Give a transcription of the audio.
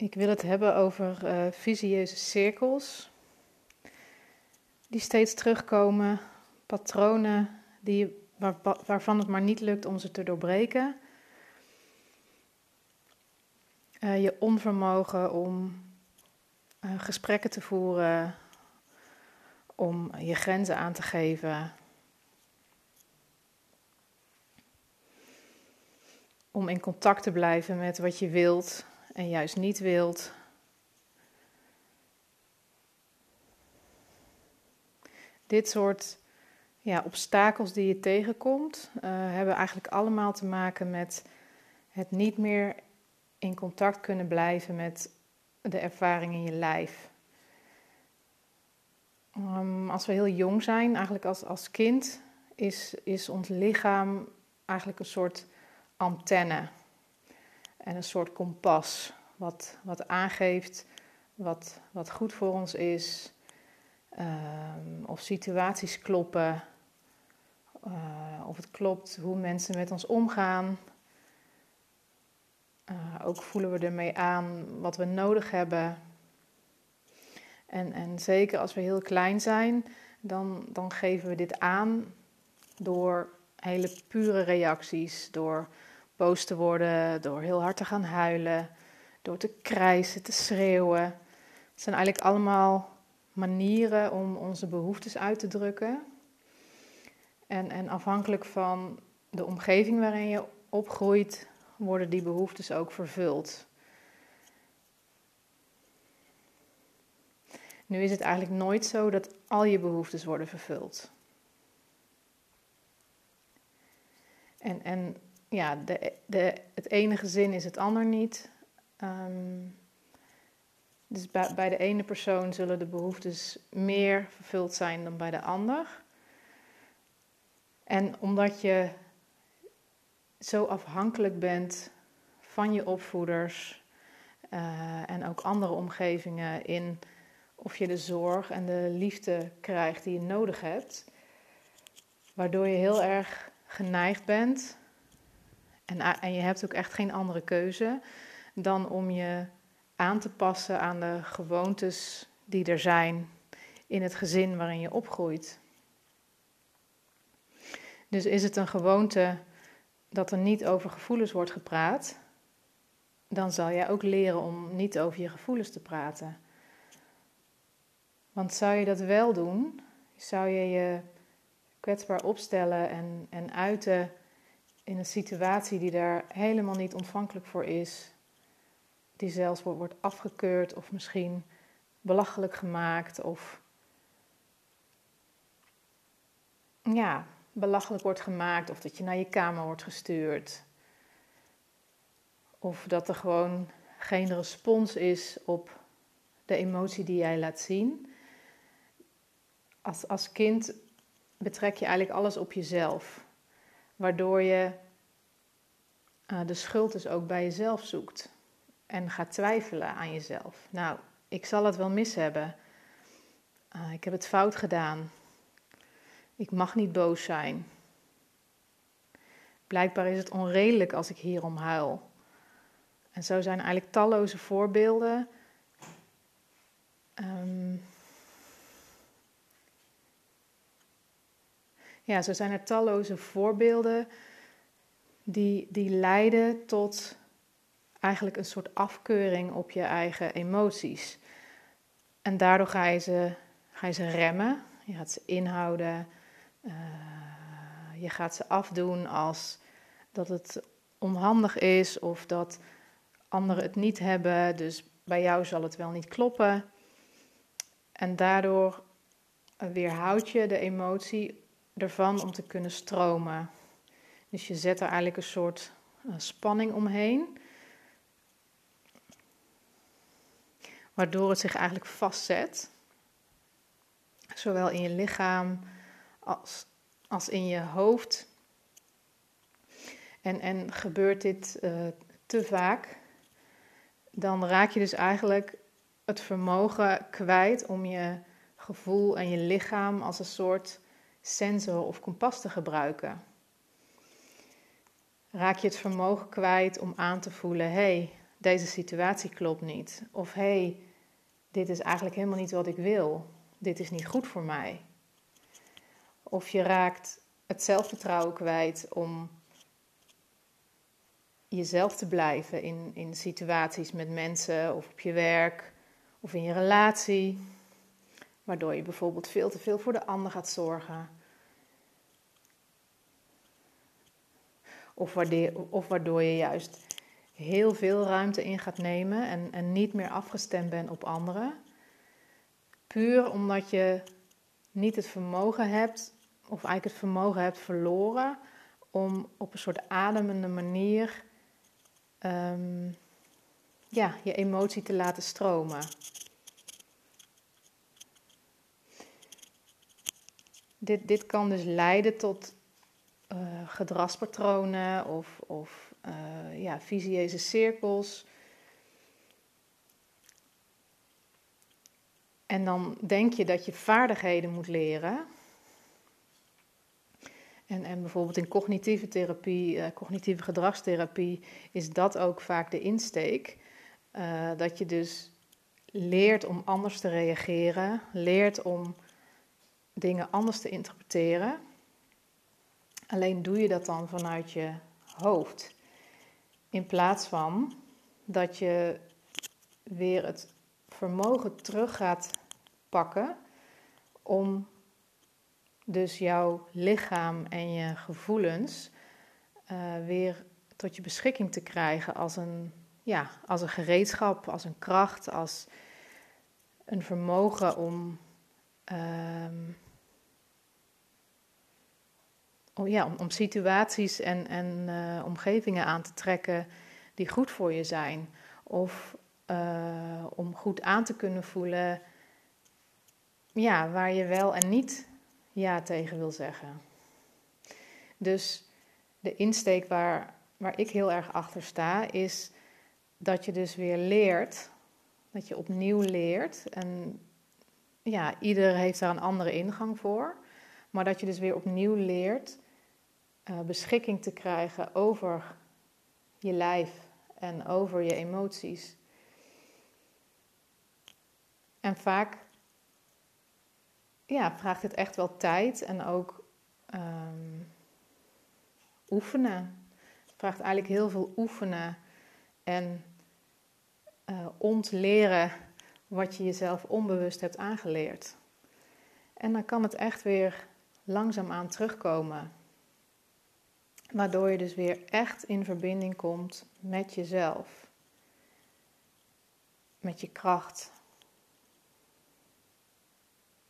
Ik wil het hebben over uh, visieuze cirkels die steeds terugkomen, patronen die, waar, waarvan het maar niet lukt om ze te doorbreken. Uh, je onvermogen om uh, gesprekken te voeren, om je grenzen aan te geven, om in contact te blijven met wat je wilt en juist niet wilt. Dit soort ja, obstakels die je tegenkomt, uh, hebben eigenlijk allemaal te maken met het niet meer in contact kunnen blijven met de ervaring in je lijf. Um, als we heel jong zijn, eigenlijk als, als kind, is, is ons lichaam eigenlijk een soort antenne en een soort kompas. Wat, wat aangeeft wat, wat goed voor ons is. Um, of situaties kloppen. Uh, of het klopt hoe mensen met ons omgaan. Uh, ook voelen we ermee aan wat we nodig hebben. En, en zeker als we heel klein zijn, dan, dan geven we dit aan door hele pure reacties. Door boos te worden, door heel hard te gaan huilen, door te krijsen, te schreeuwen. Het zijn eigenlijk allemaal manieren om onze behoeftes uit te drukken. En, en afhankelijk van de omgeving waarin je opgroeit, worden die behoeftes ook vervuld. Nu is het eigenlijk nooit zo dat al je behoeftes worden vervuld. En, en ja, de, de, het ene gezin is het ander niet. Um, dus bij, de ene persoon zullen de behoeftes meer vervuld zijn dan bij de ander. En omdat je zo afhankelijk bent van je opvoeders uh, en ook andere omgevingen in of je de zorg en de liefde krijgt die je nodig hebt, waardoor je heel erg geneigd bent en, en je hebt ook echt geen andere keuze dan om je aan te passen aan de gewoontes die er zijn in het gezin waarin je opgroeit. Dus is het een gewoonte dat er niet over gevoelens wordt gepraat, dan zal jij ook leren om niet over je gevoelens te praten. Want zou je dat wel doen, zou je je kwetsbaar opstellen en, en uiten in een situatie die daar helemaal niet ontvankelijk voor is, die zelfs wordt afgekeurd of misschien belachelijk gemaakt of ja, belachelijk wordt gemaakt of dat je naar je kamer wordt gestuurd. Of dat er gewoon geen respons is op de emotie die jij laat zien. Als, als kind betrek je eigenlijk alles op jezelf waardoor je uh, de schuld dus ook bij jezelf zoekt en gaat twijfelen aan jezelf. Nou, ik zal het wel mis hebben. Uh, ik heb het fout gedaan. Ik mag niet boos zijn. Blijkbaar is het onredelijk als ik hierom huil. En zo zijn eigenlijk talloze voorbeelden. Um, ja, zo zijn er talloze voorbeelden die, die leiden tot eigenlijk een soort afkeuring op je eigen emoties. En daardoor ga je ze, ga je ze remmen, je gaat ze inhouden, uh, je gaat ze afdoen als dat het onhandig is of dat anderen het niet hebben, dus bij jou zal het wel niet kloppen. En daardoor weerhoud je de emotie ervan om te kunnen stromen. Dus je zet er eigenlijk een soort uh, spanning omheen. Waardoor het zich eigenlijk vastzet. Zowel in je lichaam als, als in je hoofd. En, en gebeurt dit uh, te vaak, dan raak je dus eigenlijk het vermogen kwijt om je gevoel en je lichaam als een soort sensor of kompas te gebruiken. Raak je het vermogen kwijt om aan te voelen: hé, hey, deze situatie klopt niet. Of hé, hey, dit is eigenlijk helemaal niet wat ik wil. Dit is niet goed voor mij. Of je raakt het zelfvertrouwen kwijt om jezelf te blijven in, in situaties met mensen of op je werk of in je relatie. Waardoor je bijvoorbeeld veel te veel voor de ander gaat zorgen. Of waardoor, of waardoor je juist heel veel ruimte in gaat nemen en, en niet meer afgestemd bent op anderen. Puur omdat je niet het vermogen hebt, of eigenlijk het vermogen hebt verloren, om op een soort ademende manier um, ja, je emotie te laten stromen. Dit, dit kan dus leiden tot uh, gedragspatronen of, of uh, ja, visieuze cirkels. En dan denk je dat je vaardigheden moet leren. En, en bijvoorbeeld in cognitieve therapie, uh, cognitieve gedragstherapie, is dat ook vaak de insteek. Dat je dus leert om anders te reageren, leert om dingen anders te interpreteren. Alleen doe je dat dan vanuit je hoofd. In plaats van dat je weer het vermogen terug gaat pakken om dus jouw lichaam en je gevoelens uh, weer tot je beschikking te krijgen als een, ja, als een gereedschap, als een kracht, als een vermogen om, um, om, ja, om, situaties en, en uh, omgevingen aan te trekken die goed voor je zijn. Of uh, om goed aan te kunnen voelen ja, waar je wel en niet ja tegen wil zeggen. Dus de insteek waar, waar ik heel erg achter sta, is dat je dus weer leert, dat je opnieuw leert. En ja, ieder heeft daar een andere ingang voor. Maar dat je dus weer opnieuw leert uh, beschikking te krijgen over je lijf en over je emoties. En vaak ja, vraagt het echt wel tijd en ook um, oefenen. Het vraagt eigenlijk heel veel oefenen en uh, ontleren wat je jezelf onbewust hebt aangeleerd. En dan kan het echt weer langzaamaan terugkomen. Waardoor je dus weer echt in verbinding komt met jezelf. Met je kracht,